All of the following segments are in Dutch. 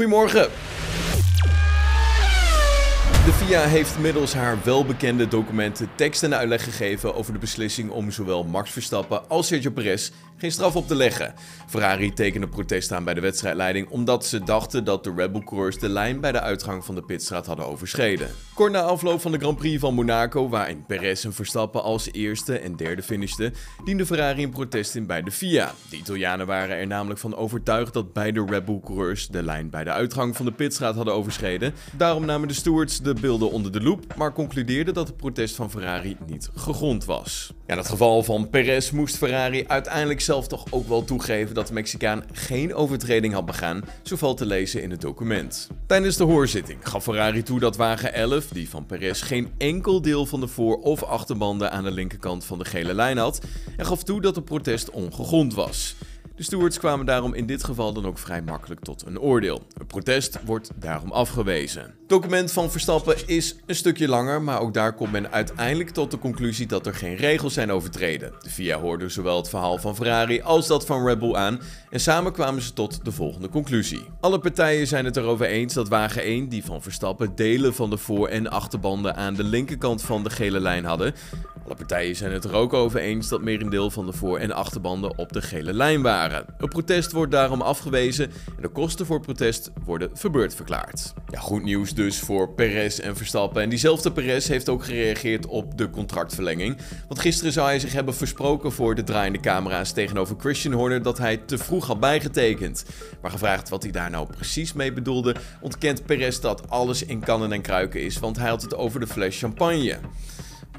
Goedemorgen. De FIA heeft middels haar welbekende documenten tekst en uitleg gegeven over de beslissing om zowel Max Verstappen als Sergio Perez geen straf op te leggen. Ferrari tekende protest aan bij de wedstrijdleiding omdat ze dachten dat de Red Bull coureurs de lijn bij de uitgang van de pitstraat hadden overschreden. Kort na afloop van de Grand Prix van Monaco, waarin Perez en Verstappen als eerste en derde finishten, diende Ferrari een protest in bij de FIA. De Italianen waren er namelijk van overtuigd dat beide Red Bull coureurs de lijn bij de uitgang van de pitstraat hadden overschreden. Daarom namen de stewards de beelden onder de loep, maar concludeerden dat het protest van Ferrari niet gegrond was. Ja, in het geval van Perez moest Ferrari uiteindelijk zelf toch ook wel toegeven dat de Mexicaan geen overtreding had begaan, zo valt te lezen in het document. Tijdens de hoorzitting gaf Ferrari toe dat wagen 11, die van Perez, geen enkel deel van de voor- of achterbanden aan de linkerkant van de gele lijn had en gaf toe dat het protest ongegrond was. De stewards kwamen daarom in dit geval dan ook vrij makkelijk tot een oordeel. Het protest wordt daarom afgewezen. Het document van Verstappen is een stukje langer, maar ook daar komt men uiteindelijk tot de conclusie dat er geen regels zijn overtreden. De FIA hoorde zowel het verhaal van Ferrari als dat van Red Bull aan en samen kwamen ze tot de volgende conclusie. Alle partijen zijn het erover eens dat wagen 1, die van Verstappen, delen van de voor- en achterbanden aan de linkerkant van de gele lijn hadden. Alle partijen zijn het er ook over eens dat merendeel van de voor- en achterbanden op de gele lijn waren. Het protest wordt daarom afgewezen en de kosten voor protest worden verbeurd verklaard. Ja, goed nieuws dus voor Perez en Verstappen. En diezelfde Perez heeft ook gereageerd op de contractverlenging. Want gisteren zou hij zich hebben versproken voor de draaiende camera's tegenover Christian Horner dat hij te vroeg had bijgetekend. Maar gevraagd wat hij daar nou precies mee bedoelde, ontkent Perez dat alles in kannen en kruiken is, want hij had het over de fles champagne.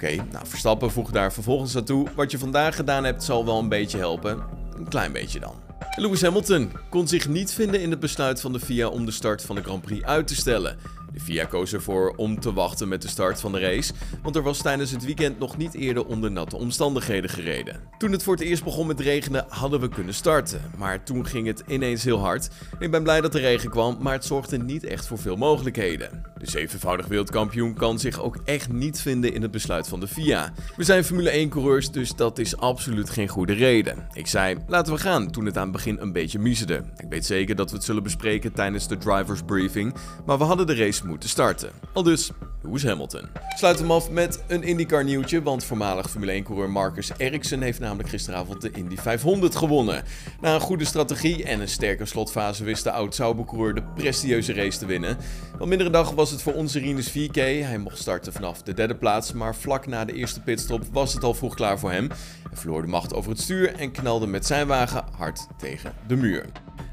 Oké, nou Verstappen voegt daar vervolgens aan toe. Wat je vandaag gedaan hebt zal wel een beetje helpen. Een klein beetje dan. Lewis Hamilton kon zich niet vinden in het besluit van de FIA om de start van de Grand Prix uit te stellen. De FIA koos ervoor om te wachten met de start van de race, want er was tijdens het weekend nog niet eerder onder natte omstandigheden gereden. Toen het voor het eerst begon met regenen, hadden we kunnen starten, maar toen ging het ineens heel hard. Ik ben blij dat de regen kwam, maar het zorgde niet echt voor veel mogelijkheden. De zevenvoudig wereldkampioen kan zich ook echt niet vinden in het besluit van de FIA. We zijn Formule 1-coureurs, dus dat is absoluut geen goede reden. Ik zei, laten we gaan, toen het aan het begin een beetje miezerde. Ik weet zeker dat we het zullen bespreken tijdens de drivers briefing, maar we hadden de race moeten starten. Al dus, Lewis Hamilton. Sluit hem af met een IndyCar nieuwtje, want voormalig Formule 1-coureur Marcus Ericsson heeft namelijk gisteravond de Indy 500 gewonnen. Na een goede strategie en een sterke slotfase wist de oud-Sauber-coureur de prestigieuze race te winnen. Wat mindere dag was het voor onze Rinus 4K. Hij mocht starten vanaf de derde plaats, maar vlak na de eerste pitstop was het al vroeg klaar voor hem. Hij verloor de macht over het stuur en knalde met zijn wagen hard tegen de muur.